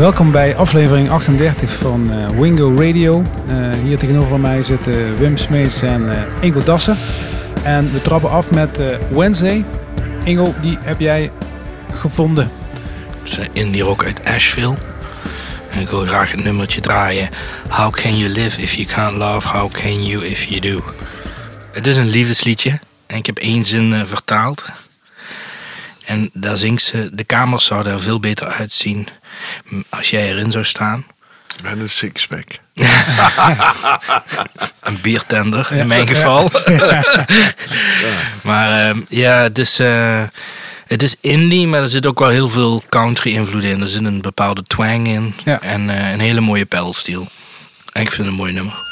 Welkom bij aflevering 38 van uh, Wingo Radio. Uh, hier tegenover mij zitten Wim Smeets en uh, Ingo Dassen. En we trappen af met Wednesday. Ingo, die heb jij gevonden. Ze indie rock uit Asheville. En ik wil graag het nummertje draaien. How can you live if you can't love? How can you if you do? Het is een liefdesliedje. En ik heb één zin vertaald. En daar zingt ze, de kamers zouden er veel beter uitzien als jij erin zou staan. Met een sixpack. een biertender in mijn geval. maar uh, ja, het is, uh, het is indie, maar er zit ook wel heel veel country invloed in. Er zit een bepaalde twang in en uh, een hele mooie pedalsteel. En ik vind het een mooi nummer.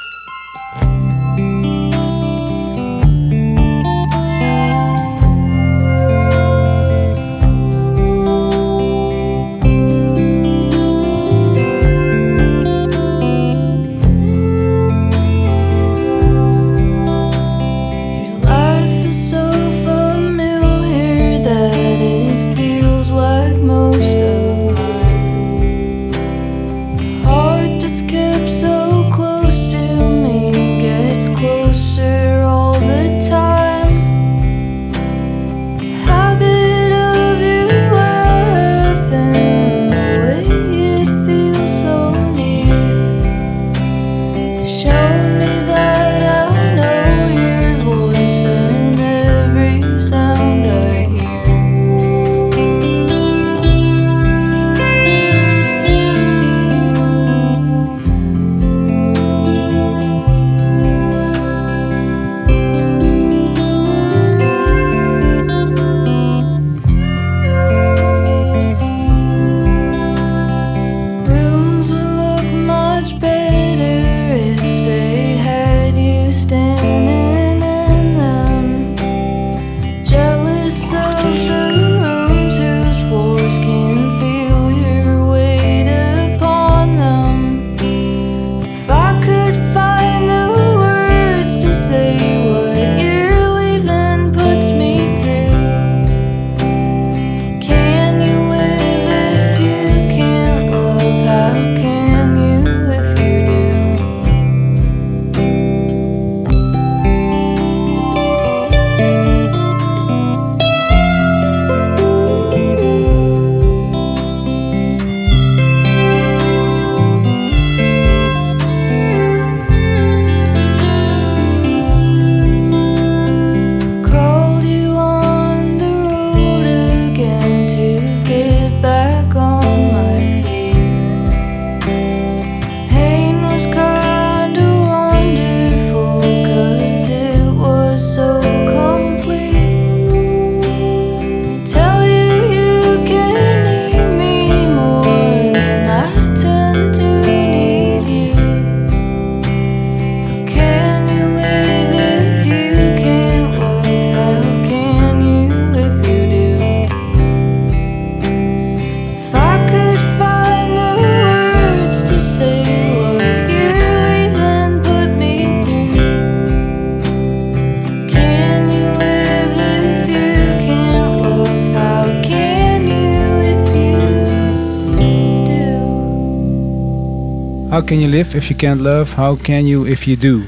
Can you live if you can't love? How can you if you do?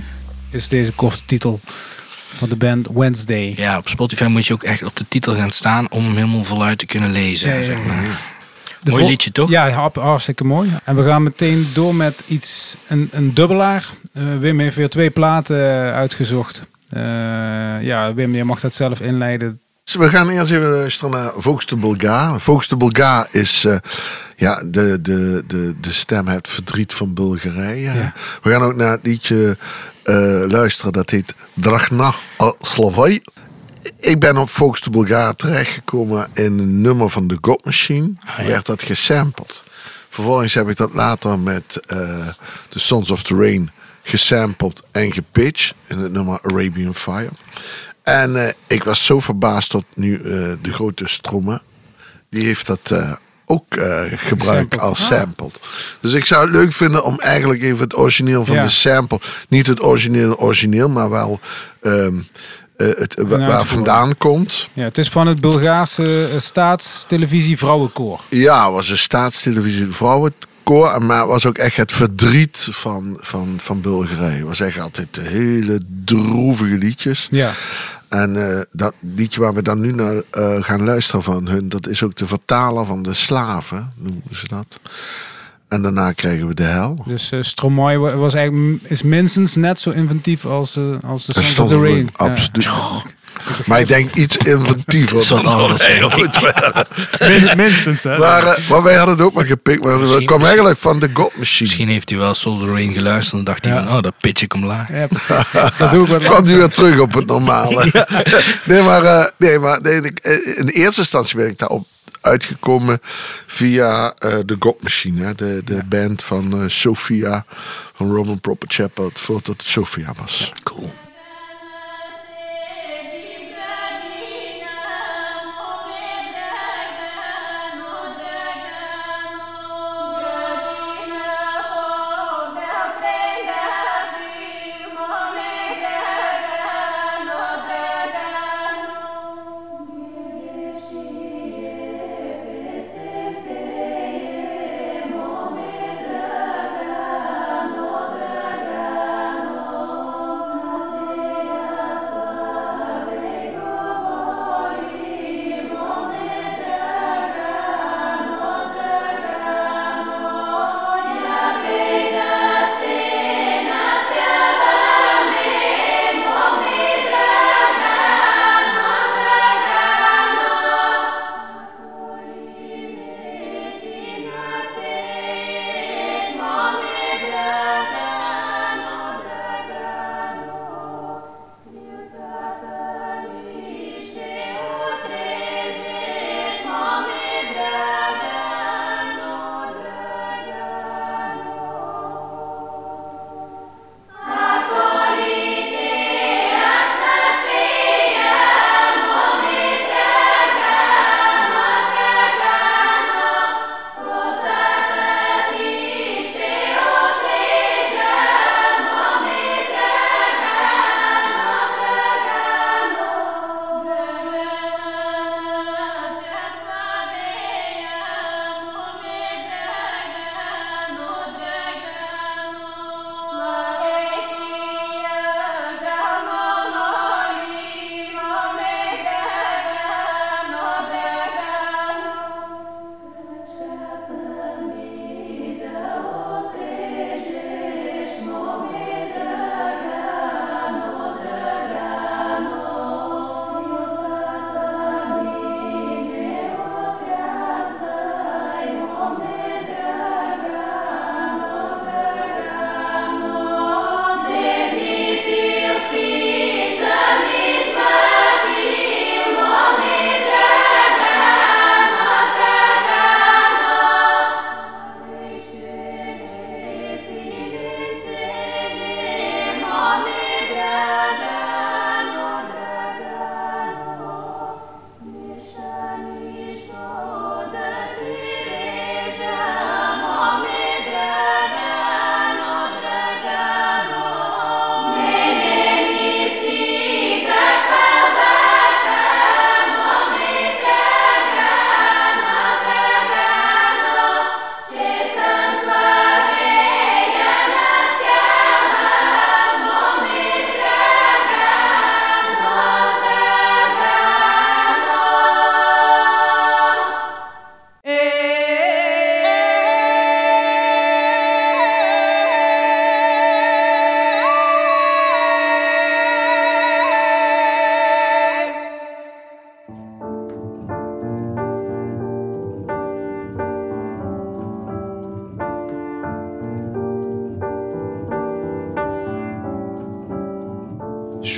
Is deze korte titel van de band Wednesday. Ja, op Spotify moet je ook echt op de titel gaan staan om hem helemaal voluit te kunnen lezen. Ja, zeg maar. mooi liedje toch? Ja, hartstikke mooi. En we gaan meteen door met iets, een, een dubbelaar. Uh, Wim heeft weer twee platen uh, uitgezocht. Uh, ja, Wim, je mag dat zelf inleiden. We gaan eerst even luisteren naar Volks de Bulgaar. Volks de Bulgaar is uh, ja, de, de, de, de stem het verdriet van Bulgarije. We gaan ook naar het liedje uh, luisteren dat heet Drachna Slavai. Ik ben op Volks de Bulgaar terechtgekomen in een nummer van de God Machine. Ah, werd dat gesampled. Vervolgens heb ik dat later met uh, The Sons of the Rain gesampled en gepitcht in het nummer Arabian Fire. En uh, ik was zo verbaasd tot nu de grote Stromme. Die heeft dat uh, ook gebruikt als sample. Dus ik zou het leuk vinden om eigenlijk even het origineel van ja. de sample. Niet het origineel origineel, maar wel um, het, waar vandaan komt. Ja, het is van het Bulgaarse staatstelevisie Vrouwenkoor. Ja, het was een staatstelevisie Vrouwenkoor koor, maar het was ook echt het verdriet van, van, van Bulgarije. Het was echt altijd hele droevige liedjes. Ja. En eh, dat liedje waar we dan nu naar eh, gaan luisteren van hun, dat is ook de vertaler van de slaven, noemen ze dat. En daarna krijgen we de hel. Dus uh, Stromae wa- was eigenlijk, is minstens net zo inventief als, als de Sons of the Rain. absoluut. Maar ik denk iets inventiever dan anders dat. Min- minstens, hè? Maar, eh, maar wij hadden het ook maar gepikt. Maar het Misschien- kwam eigenlijk van de God Machine. Misschien heeft hij wel Rain geluisterd en dacht hij Ja. van, oh, dat pitch ik omlaag. Ja, precies. Dat doe ik wat kwam hij weer terug op het normale. Nee, maar, eh, nee, maar nee, eh, in eerste instantie ben ik daarop uitgekomen via eh, de God Machine. De de band van eh, Sophia, van Roman Proper Chapel, voordat het Sophia was. Cool.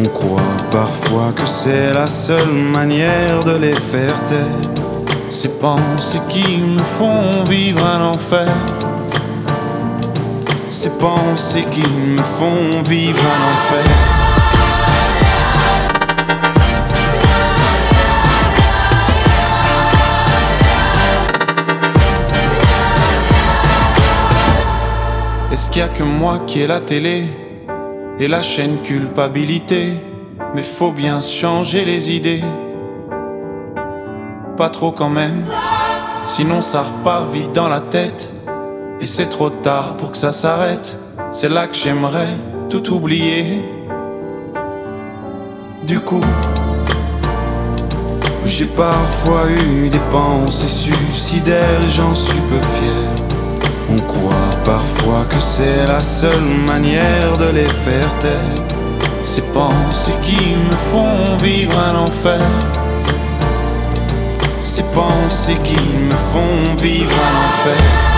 On croit parfois que c'est la seule manière de les faire taire. Ces pensées qui nous font vivre un enfer. ces pensées qui me font vivre un enfer. Est-ce qu'il y a que moi qui ai la télé? Et la chaîne culpabilité Mais faut bien changer les idées. Pas trop quand même, sinon ça repart vite dans la tête. Et c'est trop tard pour que ça s'arrête. C'est là que j'aimerais tout oublier. Du coup, j'ai parfois eu des pensées suicidaires et j'en suis peu fier. On croit parfois que c'est la seule manière de les faire taire. Ces pensées qui me font vivre un enfer. Ces pensées qui me font vivre un enfer.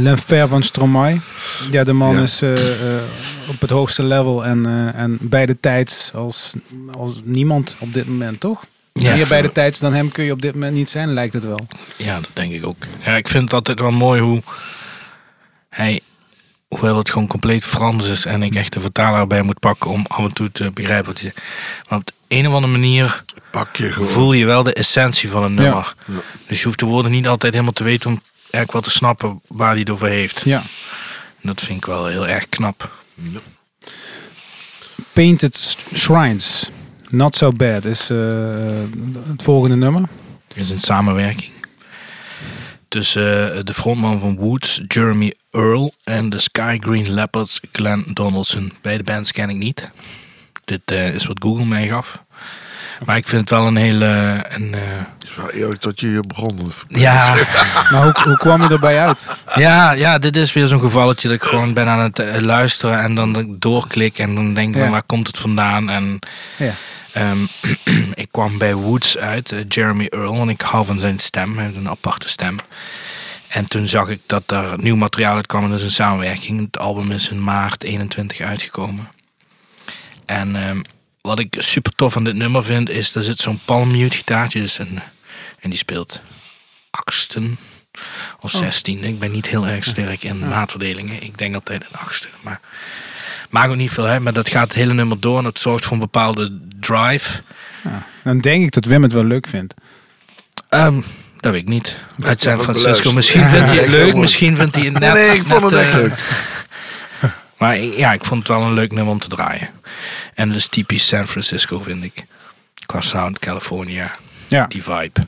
L'Enfer van Stromae. Ja, de man Ja. is eh, eh, op het hoogste level en, eh, en bij de tijd als, als niemand op dit moment, toch? Ja. Meer bij de tijd dan hem kun je op dit moment niet zijn, lijkt het wel. Ja, dat denk ik ook. Ja, ik vind het altijd wel mooi hoe hij, hoewel het gewoon compleet Frans is en ik echt de vertaler bij moet pakken om af en toe te begrijpen wat hij zegt. Maar op de een of andere manier Pak je voel je wel de essentie van een Ja. nummer. Dus je hoeft de woorden niet altijd helemaal te weten om eigenlijk wel te snappen waar hij het over heeft. Ja. En dat vind ik wel heel erg knap. Painted Shrines. Not So Bad is eh, het volgende nummer. Het is een samenwerking tussen eh, de frontman van Woods, Jeremy Earl, en de Sky Green Leopards, Glenn Donaldson. Beide bands ken ik niet. Dit eh, is wat Google mij gaf. Maar ik vind het wel een hele... Een, eh, Het is wel eerlijk dat je hier begon. ja, Maar hoe, hoe kwam je erbij uit? ja, ja, dit is weer zo'n gevalletje dat ik gewoon ben aan het eh, luisteren en dan doorklik en dan denk van Ja. waar komt het vandaan en... Ja. Ehm, ik kwam bij Woods uit, eh, Jeremy Earl, want ik hou van zijn stem. Hij heeft een aparte stem. En toen zag ik dat er nieuw materiaal uitkwam en dat is een samenwerking. Het album is in maart 21 uitgekomen. En ehm, wat ik super tof aan dit nummer vind, is er zit zo'n palm mute gitaartje. Dus een, en die speelt achtsten of zestien. Ik ben niet heel erg sterk in maatverdelingen. Ik denk altijd een achtste. Maar maakt ook niet veel uit. Maar dat gaat het hele nummer door en het zorgt voor een bepaalde drive. Ja. Dan denk ik dat Wim het wel leuk vindt. Ehm, dat weet ik niet. Uit San Francisco. Misschien vindt hij het leuk. Misschien vindt hij het Nee, net... nee, ik vond het net, echt eh, leuk. Maar ja, ik vond het wel een leuk nummer om te draaien. En het is typisch San Francisco, vind ik. Qua sound, California, Ja. die vibe.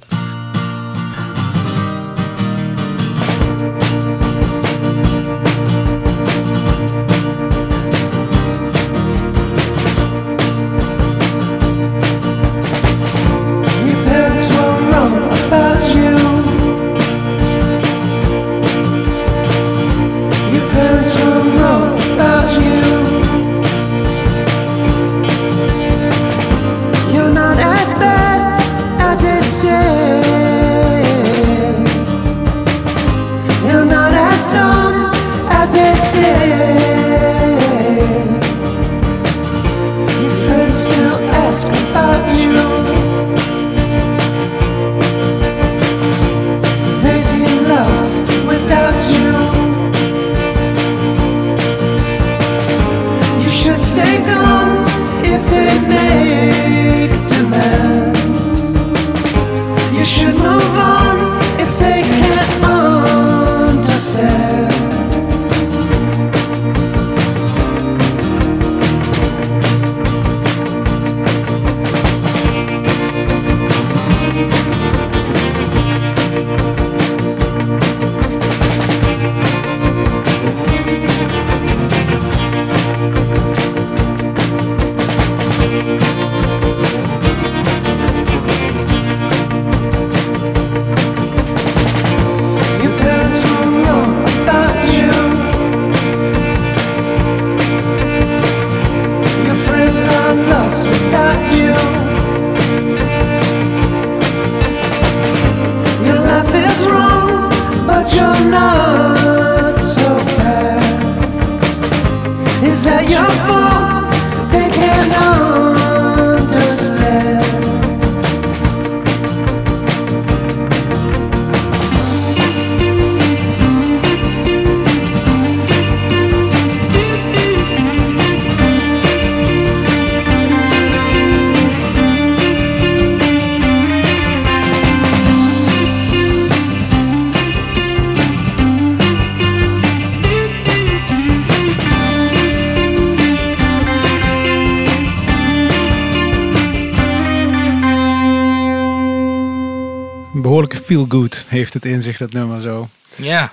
Feel good heeft het in zich, dat nummer zo. Ja,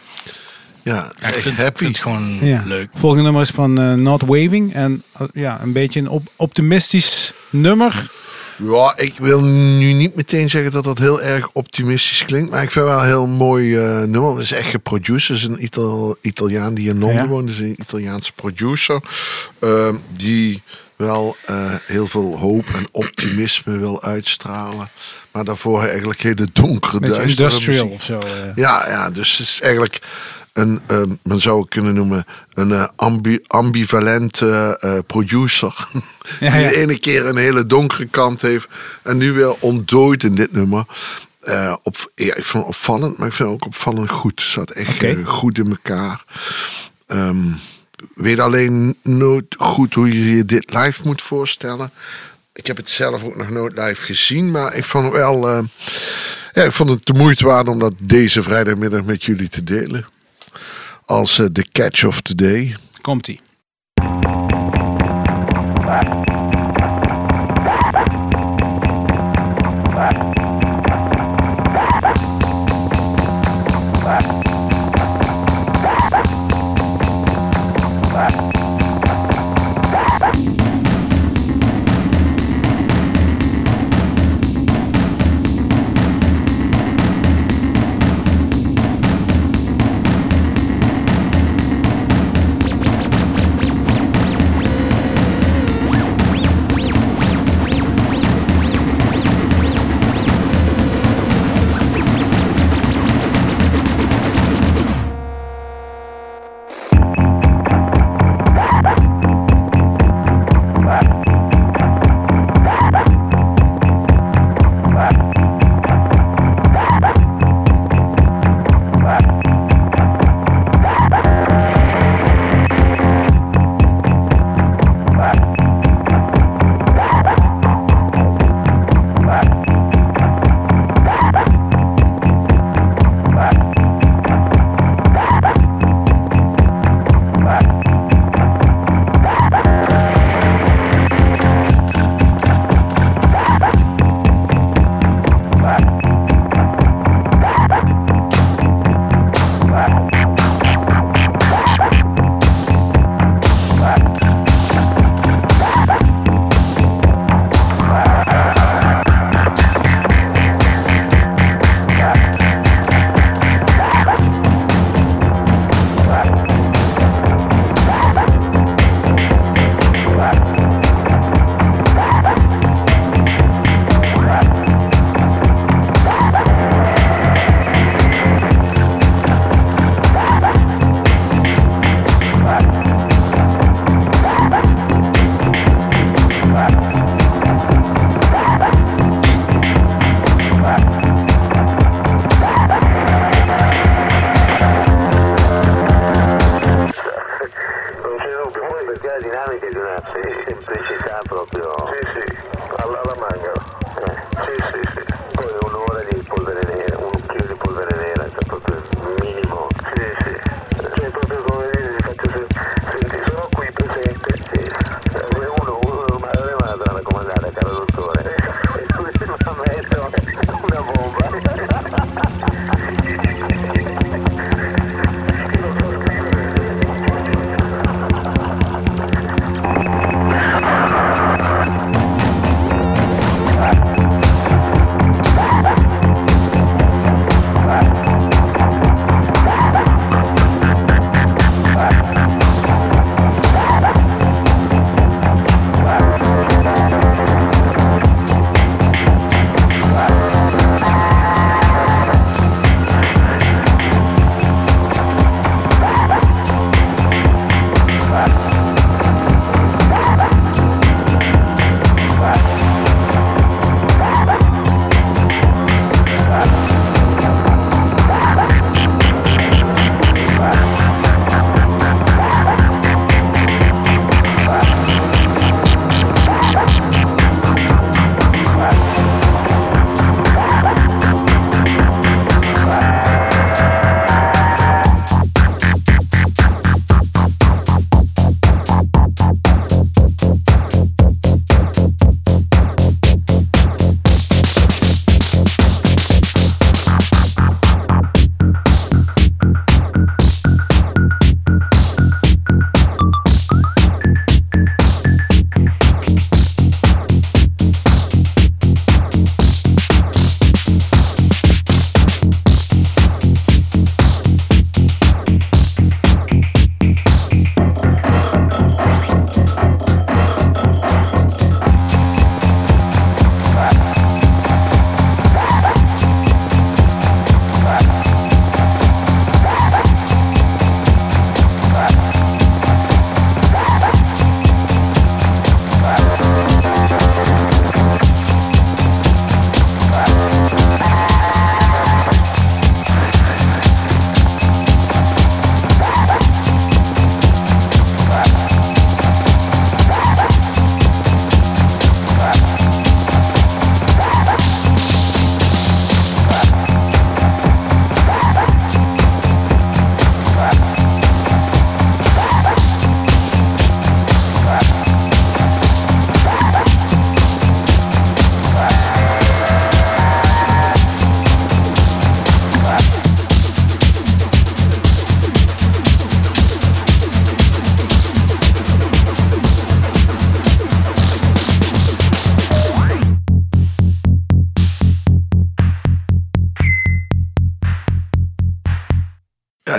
Ja, ja, ik, vind, ik happy. vind het gewoon Ja. leuk. Volgende nummer is van eh, Not Waving. En eh, ja, een beetje een op- optimistisch nummer. Ja, ik wil nu niet meteen zeggen dat dat heel erg optimistisch klinkt. Maar ik vind het wel een heel mooi eh, nummer. Het is echt geproduced. Het is een Ital Italiaan die in Londen Ja. woont. Dus een Italiaanse producer. ehm, die wel eh, heel veel hoop en optimisme wil uitstralen. Maar daarvoor eigenlijk hele donkere, Beetje duistere industrial muziek. of zo. eh. Ja, ja, dus het is eigenlijk een, ehm, men zou het kunnen noemen, een eh, ambi ambivalente eh, producer. Ja, Die de ene keer een hele donkere kant heeft en nu weer ontdooid in dit nummer. Op, ja, ik vond het opvallend, maar ik vind het ook opvallend goed. Het zat echt goed in elkaar. Ehm, weet alleen nooit goed hoe je je dit live moet voorstellen. Ik heb het zelf ook nog nooit live gezien, maar ik vond wel. eh, ja, ik vond het de moeite waard om dat deze vrijdagmiddag met jullie te delen. Als eh, de catch of the day. Komt-ie.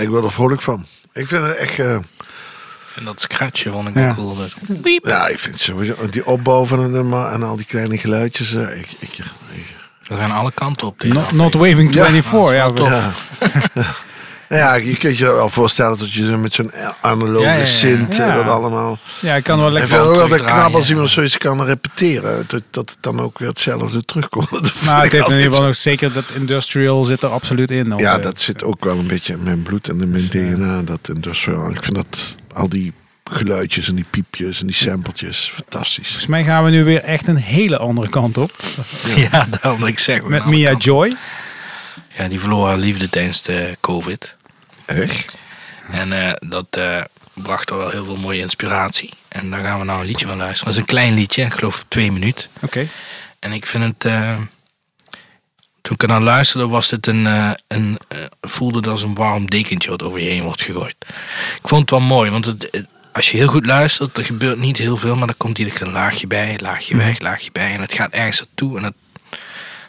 Word er vrolijk van. Ik vind het echt... eh, Ik vind dat scratchen vond ik Ja. cool. Ja, ik vind sowieso... Die opbau van een nummer en al die kleine geluidjes. eh, ik, ik, ik- We gaan alle kanten op. Not, not Waving Ja. 24. Ja, tof. ja. Nou ja, je kunt je wel voorstellen dat je met zo'n analoge Ja, ja, ja. synth eh, Ja. dat allemaal... ja, ik kan wel Ik lekker... vind het ook altijd terugdraaien, knap als ja. iemand zoiets kan repeteren. Dat, dat het dan ook weer hetzelfde terugkomt. Dat vind Maar het ik heeft in ieder geval nog zeker dat industrial zit er absoluut in. Ja, dat zit ook wel een beetje in mijn bloed en in mijn Dus, eh, DNA. Dat industrial. Ik vind dat al die geluidjes en die piepjes en die sampletjes fantastisch. Volgens mij gaan we nu weer echt een hele andere kant op. Ja, daarom dat ik zeg. Met Mia Joy. Ja, die verloor haar liefde tijdens de COVID. Echt? En eh, dat eh, bracht er wel heel veel mooie inspiratie. En daar gaan we nou een liedje van luisteren. Dat is een klein liedje, ik geloof twee minuten. Oké. En ik vind het. eh, toen ik er naar luisterde, was het een. eh, een voelde het als een warm dekentje wat over je heen wordt gegooid. Ik vond het wel mooi, want het, het- als je heel goed luistert, er gebeurt niet heel veel, maar er komt iedere keer een laagje bij, laagje weg, laagje bij. En het gaat ergens naartoe en het,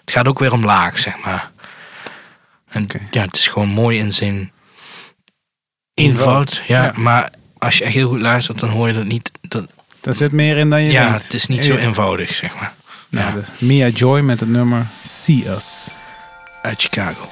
het gaat ook weer omlaag, zeg maar. En Oké. ja, het is gewoon mooi in zijn eenvoud. Ja, Ja. maar als je echt heel goed luistert, dan hoor je dat niet. Dat, Daar zit meer in dan je ja, denkt. het is niet zo eenvoudig, zeg maar. Nou, Ja. dus Mia Joy met het nummer See Us. Uit Chicago.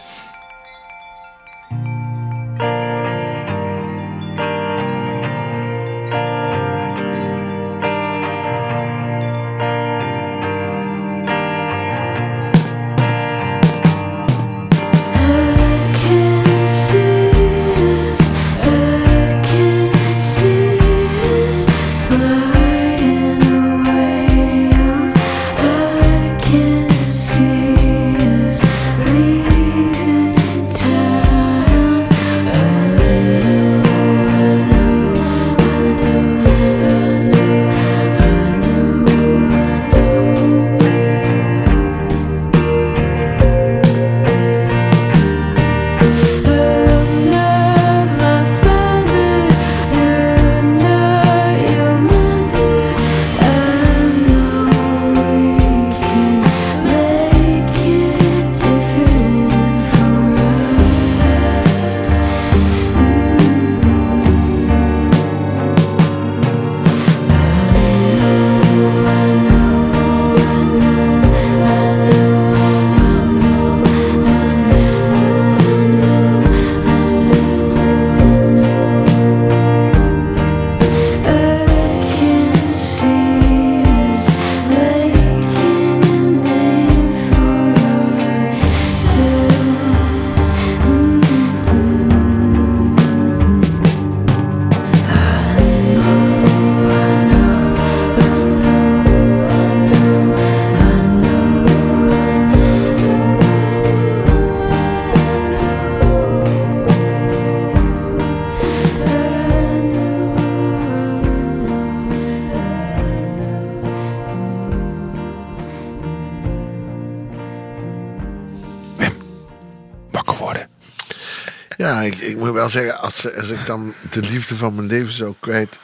Ik, ik moet wel zeggen, als, als ik dan de liefde van mijn leven zo kwijt,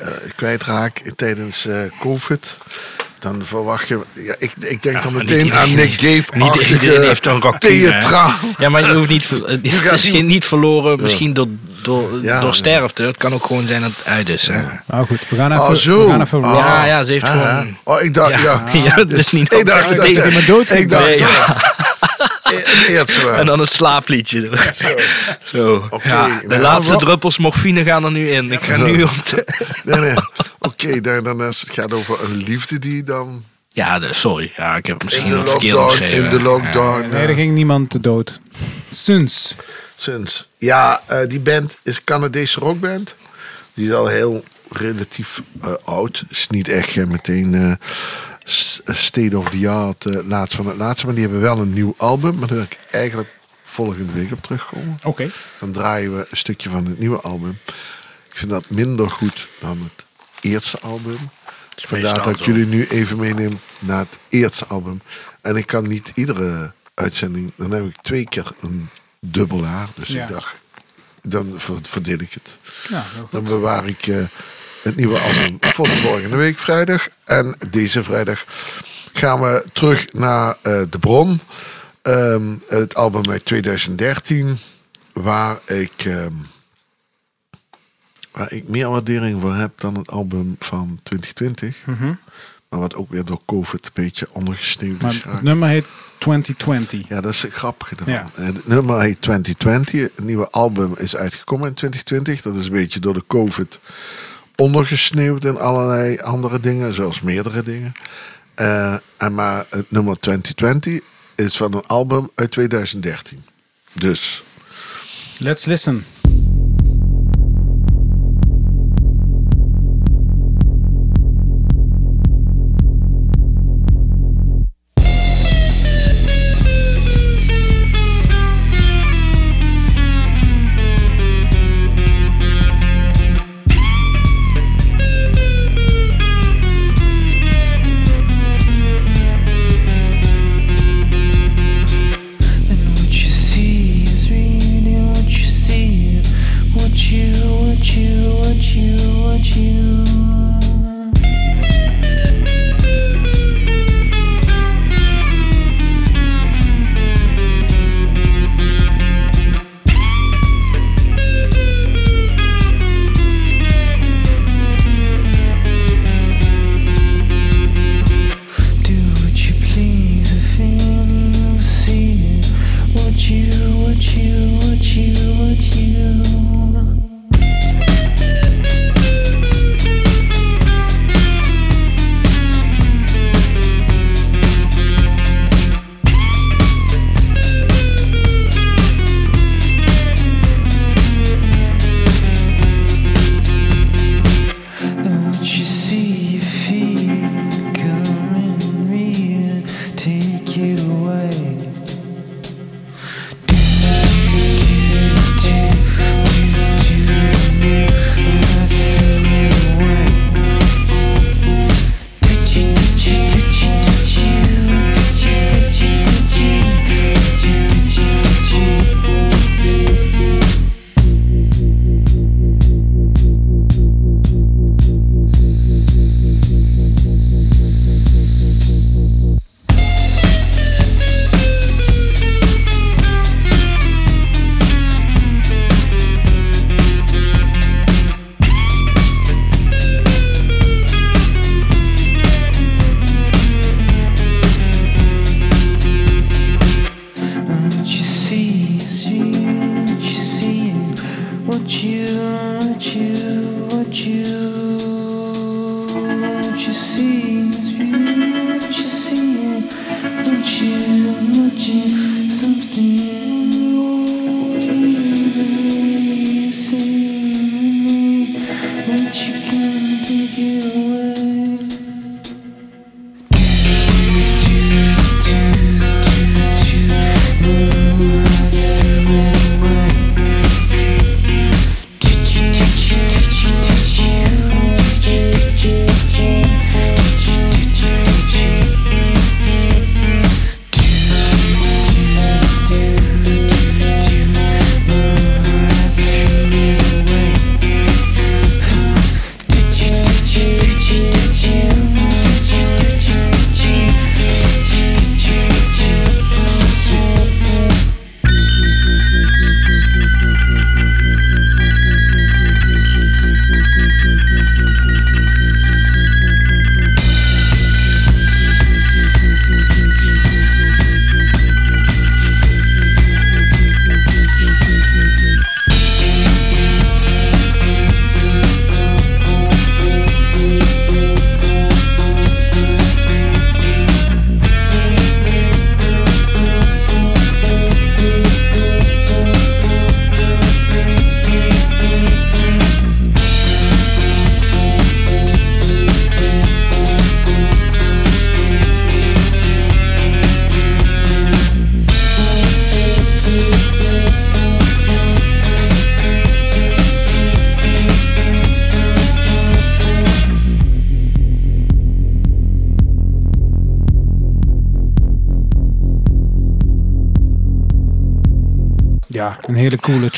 eh, kwijtraak tijdens eh, COVID, dan verwacht je... Ja, ik, ik denk dan meteen aan Nick Cave. Niet iedereen heeft een theatraal. Ja, maar je hoeft niet, het gaat is niet- verloren, misschien door, door, Ja. door sterfte. Het kan ook gewoon zijn dat het uit is. Hè? Nou goed, we gaan even... Oh, zo. We gaan even Oh. Ja, ja, ze heeft Ah, gewoon... Oh, ik dacht, ja. Ja, ja, dat is niet Ik dacht, iemand dood Ik dacht, En dan het slaapliedje. Zo. Oké, Ja, de nou, laatste wat- druppels morfine gaan er nu in. Ik ga nu op de... Nee, nee. Oké, dan, dan is het gaat over een liefde die dan Ja, de, sorry. Ja, ik heb misschien wat verkeerd omschreven. in de lockdown. Nee, eh, er ging niemand te dood. Suns. Sinds. Ja, eh, die band is een Canadese rockband. Die is al heel relatief eh, oud. Is niet echt eh, meteen eh, state of the art eh, laatste van het laatste. Maar die hebben wel een nieuw album. Maar daar wil ik eigenlijk volgende week op terugkomen. Oké. Dan draaien we een stukje van het nieuwe album. Ik vind dat minder goed dan het eerste album. Vandaar dat ik jullie nu even meeneem naar het eerste album. En ik kan niet iedere uitzending, dan heb ik twee keer een dubbel haar. Dus Ja. ik dacht, dan ver- verdeel ik het. Ja. Dan bewaar ik eh, het nieuwe album voor de volgende week vrijdag. En deze vrijdag gaan we terug naar eh, De Bron. Ehm, het album uit 2013. waar ik, ehm, waar ik meer waardering voor heb dan het album van 2020. Mhm. Maar wat ook weer door COVID een beetje ondergesneeuwd Maar is het nummer heet 2020. Ja, dat is grappig gedaan. Ja. Het nummer heet 2020. Het nieuwe album is uitgekomen in 2020. Dat is een beetje door de COVID ondergesneeuwd in allerlei andere dingen, zoals meerdere dingen. Eh, en maar het nummer 2020 is van een album uit 2013. Dus Let's listen.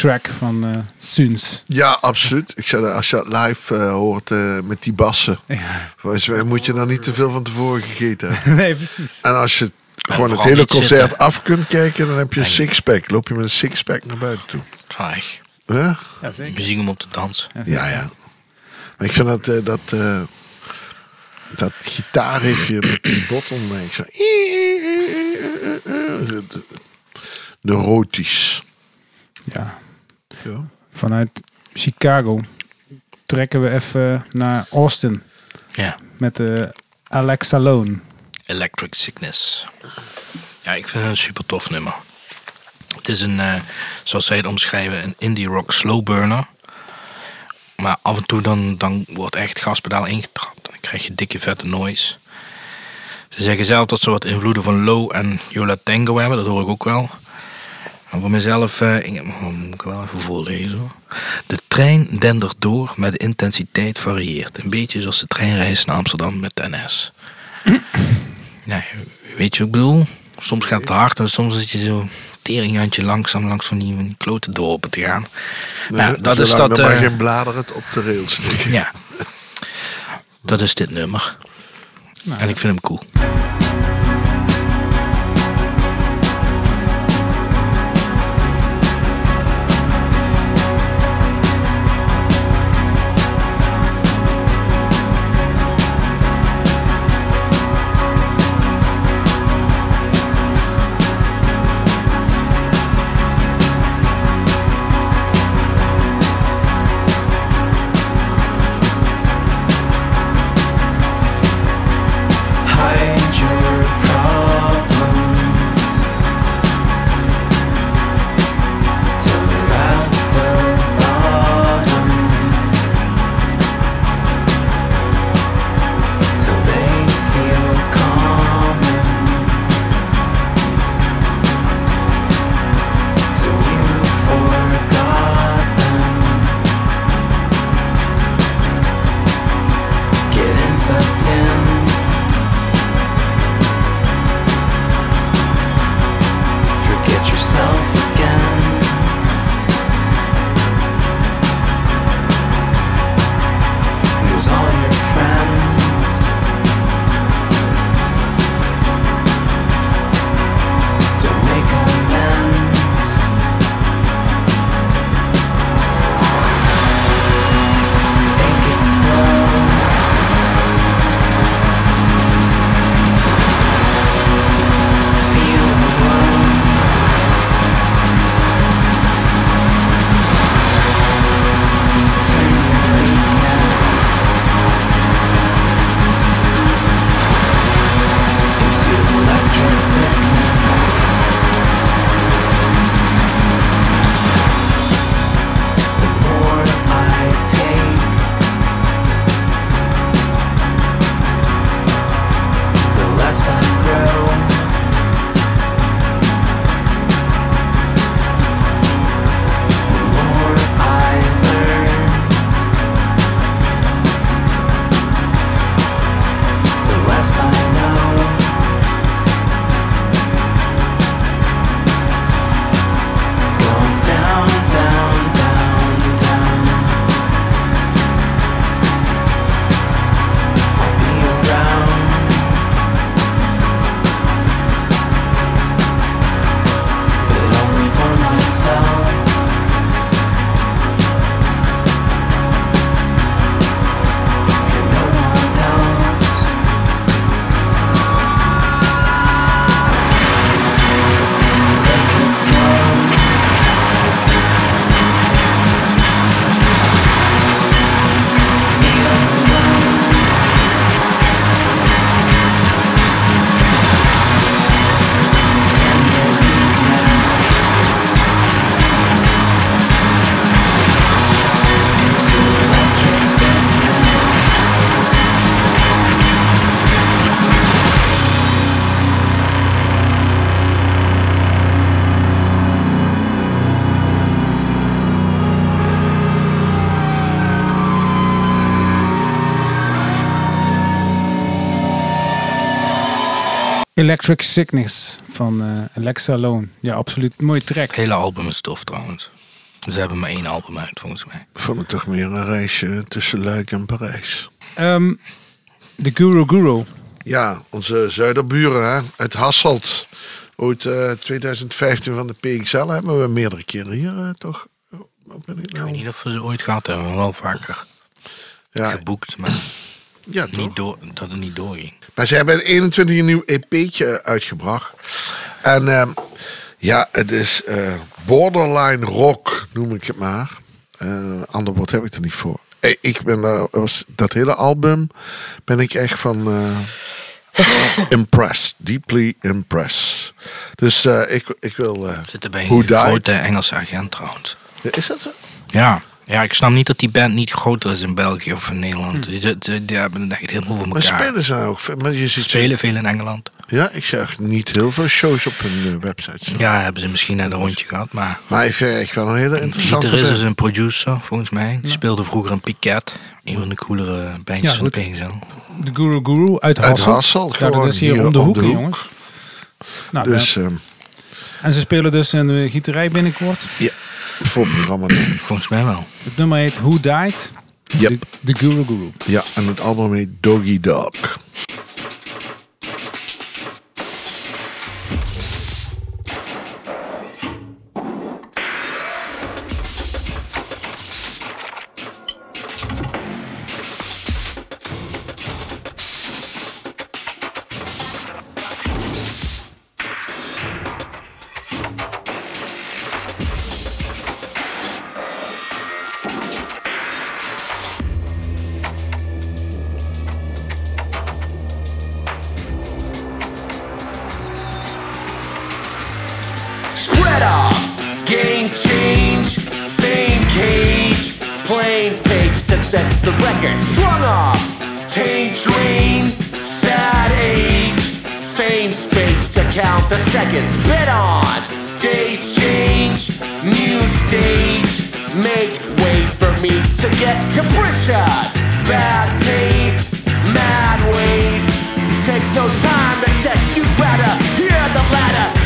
Track van eh Suns. ja, absoluut. Ik zei, dat als je dat live eh, hoort eh, met die bassen, Ja. volgens mij moet je dan niet te veel van tevoren gegeten hebben. nee, precies. En als je gewoon het hele concert zitten. af kunt kijken, dan heb je een sixpack. Loop je met een sixpack naar buiten toe. Saai. Huh? Ja, zeker. Muziek om op te dansen. Ja, ja. Maar ik vind dat, eh, dat, eh, dat gitaarriffje met die bottleneck zo... Neurotisch. Ja. Ja. Vanuit Chicago trekken we even naar Austin Ja. met eh Alex Alone. Electric Sickness. Ja, ik vind het een super tof nummer. Het is een, eh, zoals zij het omschrijven, een indie rock slow burner. Maar af en toe dan, dan wordt echt gaspedaal ingetrapt. Dan krijg je dikke vette noise. Ze zeggen zelf dat ze wat invloeden van Low en Yola Tango hebben. Dat hoor ik ook wel. Maar voor mezelf, eh, ik, oh, moet ik wel even voorlezen. hoor. De trein dendert door, maar de intensiteit varieert. Een beetje zoals de treinreis naar Amsterdam met de NS. Nee, weet je wat ik bedoel? Soms gaat het hard en soms zit je zo teringhandje langzaam langs van die, van die klote dorpen te gaan. nou, dat is dat. er maar eh, geen bladeren het op de rails liggen. ja. Dat is dit nummer. Nou, En ik vind hem cool. Electric Sickness van eh, Alexa Alone. Ja, absoluut. Mooie track. Het hele album is tof trouwens. Ze hebben maar één album uit volgens mij. Ik vond het toch meer een reisje tussen Luik en Parijs. Ehm, de Guru Guru. Ja, onze zuiderburen hè, uit Hasselt. Ooit eh, 2015 van de PXL hebben we meerdere keren hier eh, toch ben ik Ik weet niet of we ze ooit gehad hebben, wel vaker Ja, geboekt, maar ja toch? niet door, dat het niet doorging. Maar ze hebben 21 een nieuw EP'tje uitgebracht. En ehm, ja, het is eh, borderline rock, noem ik het maar. Eh ander woord heb ik er niet voor. Eh, Ik ben daar, was, dat hele album ben ik echt van impressed. Deeply impressed. Dus ik, ik wil... eh, Zitten bij een grote Engelse agent trouwens. is dat zo? Ja. Ja, ik snap niet dat die band niet groter is in België of in Nederland. Die, die, die- die hebben het echt helemaal voor Maar elkaar. spelen ze ook? veel? Maar je Ze ziet spelen veel in Engeland. Ja, ik zag niet heel veel shows op hun eh, websites. Ja, hebben ze misschien net een rondje gehad, maar... Maar ik vind echt wel een hele interessante gitarist is een producer, volgens mij. Die speelde vroeger in Piquet. Een van de coolere bandjes van de. De Guru Guru uit Uit Hassel. Hassel, Ja, dat is hier, hier om de om hoek, de hè, hoek. jongens. Nou, Dus ehm, En ze spelen dus in de gieterij binnenkort. ja, voor het programma. Volgens mij wel. Het nummer heet Who Died? Yep. De, de Guru Guru. Ja, en het album heet Doggy Dog. Change, same cage, plain page to set the record. Strung off, tame drain, sad age, same space to count the seconds. Bid on, days change, new stage, make way for me to get capricious. Bad taste, mad ways, takes no time to test. You better hear the ladder.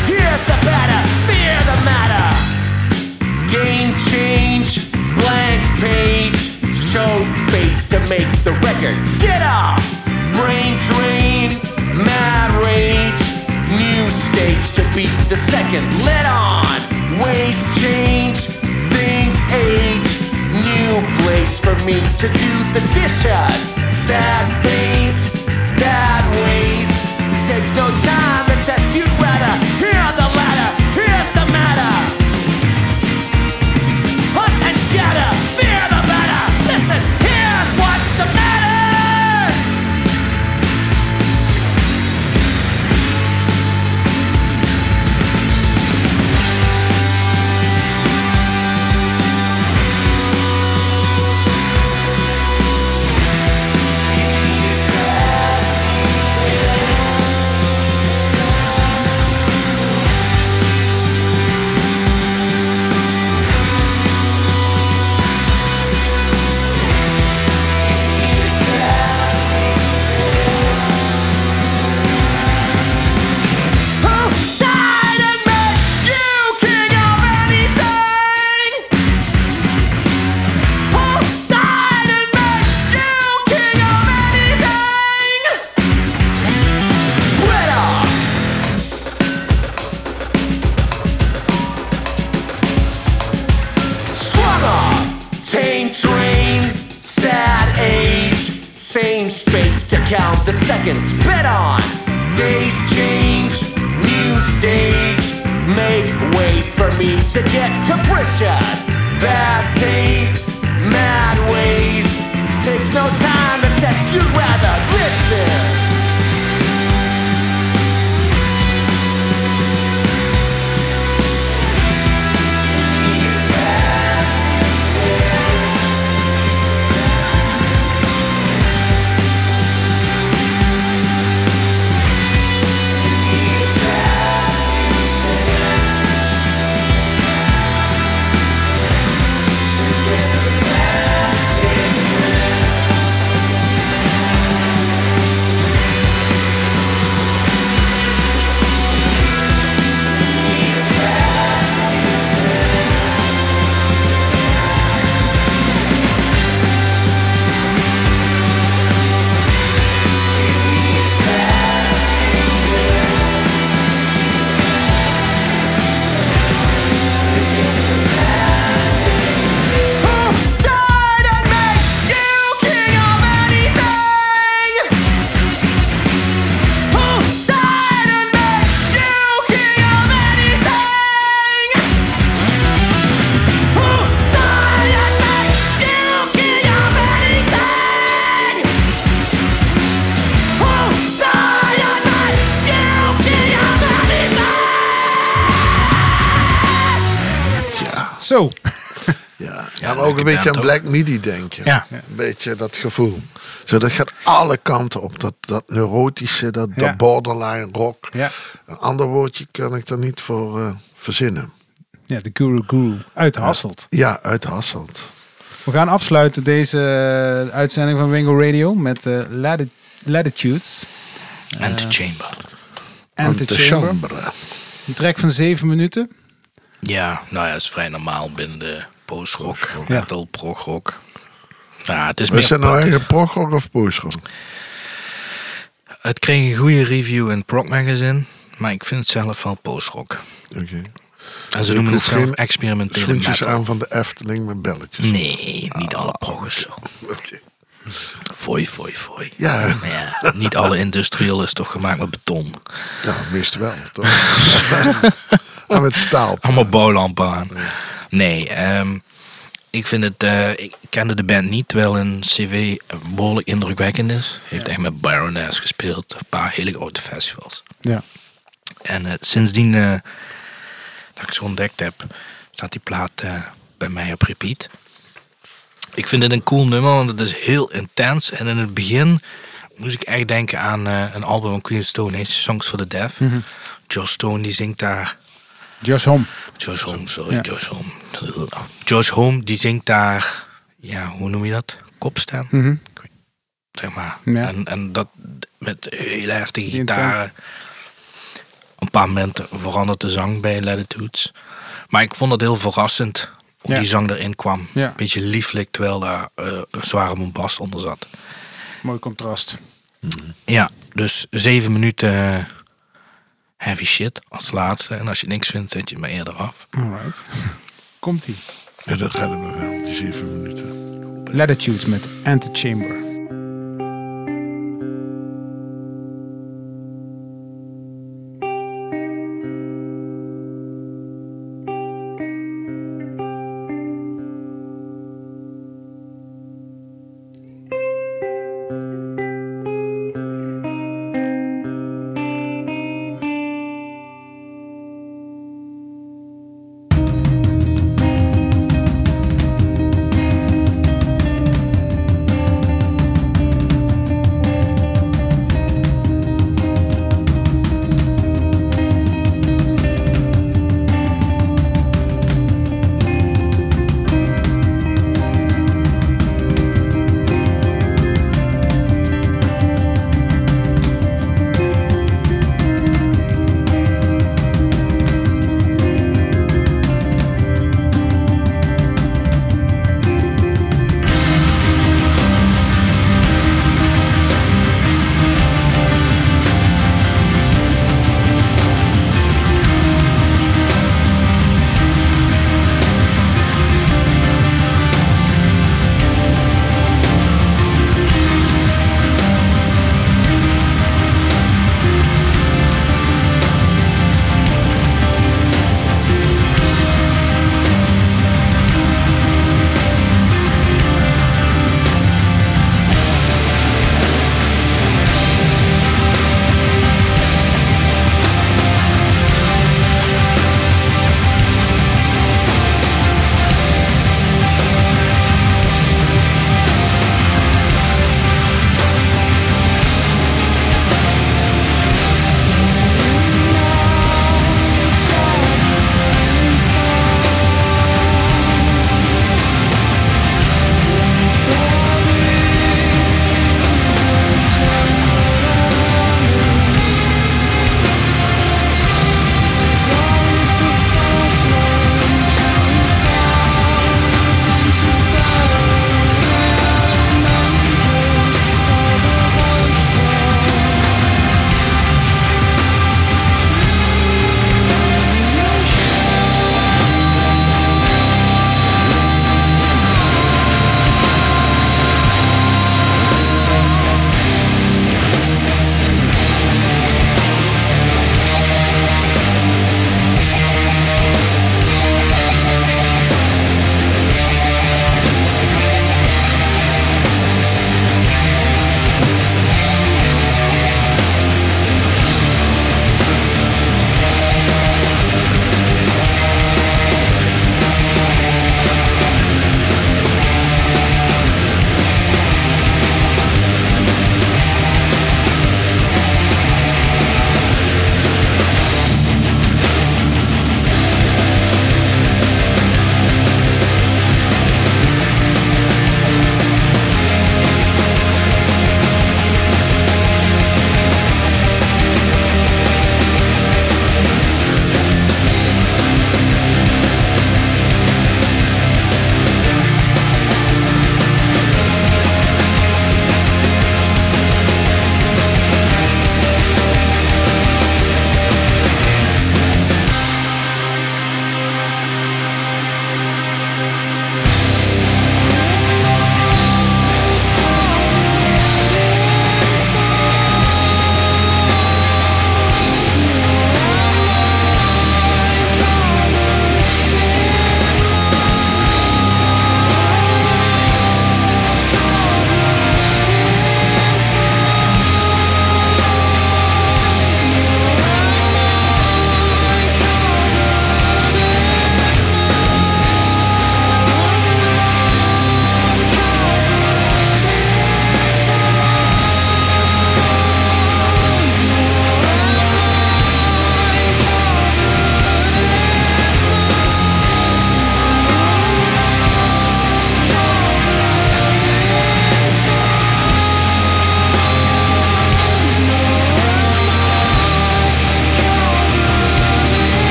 Game change. Blank page. Show face to make the record. Get up. Brain drain. Mad rage. New stage to beat the second. Let on. Ways change. Things age. New place for me to do the dishes. Sad face. Bad ways. Takes no time Zo. Ja, Ja, maar ook een beetje aan Black Midi denken. Ja. Een beetje dat gevoel. Zo, dat gaat alle kanten op. Dat, dat neurotische, dat, Ja. dat borderline rock. Ja. Een ander woordje kan ik er niet voor eh, verzinnen. Ja, de Guru Guru uit Hasselt. Ja, uit Hasselt. We gaan afsluiten deze eh, uitzending van Wingo Radio met eh, Lati- Latitudes En de Chamber. and the Chamber. Chambre. Een track van zeven minuten. Ja, nou ja, dat is vrij normaal binnen de post-rock, Ja. metal, prog-rock. Ja, het is Is het nou eigen progrock of postrock? Het kreeg een goede review in Prog Magazine, maar ik vind het zelf wel post-rock. Oké. En ze noemen het zelf geen experimentele Schoentjes metal. aan van de Efteling met belletjes. Nee, niet alle prog is zo. Oké. Fooi, fooi, fooi. Ja, Ja, niet alle industrieel is toch gemaakt met beton. ja, meestal wel, toch? met staal. Allemaal bouwlampen aan. Nee, ehm, ik vind het... eh, ik kende de band niet, terwijl een cv behoorlijk indrukwekkend is. Heeft echt met Baroness gespeeld. Een paar hele grote festivals. Ja. En eh, sindsdien eh, dat ik ze ontdekt heb, staat die plaat bij mij op repeat. Ik vind het een cool nummer, want het is heel intens. En in het begin moest ik echt denken aan eh, een album van Queen Stone Age, Songs for the Deaf. Josh Stone die zingt daar... Josh Hom. Josh Home, sorry, Ja. Josh Home. Josh Home die zingt daar, ja, hoe noem je dat? Kopstem? Mhm. zeg maar. Ja. En, en dat met hele heftige gitaren. Op een paar momenten verandert de zang bij Latitudes. Maar ik vond het heel verrassend hoe Ja. die zang erin kwam. Ja. Beetje lieflijk, terwijl daar eh, een zware bombast onder zat. Mooi contrast. Ja, dus zeven minuten heavy shit als laatste. En als je niks vindt, zet je het maar eerder af. Alright. Komt-ie. En dat redden we wel, die zeven minuten. Latitudes met Antechamber.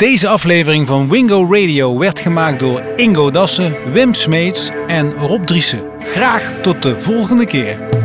Deze aflevering van Wingo Radio werd gemaakt door Ingo Dassen, Wim Smeets en Rob Driessen. Graag tot de volgende keer.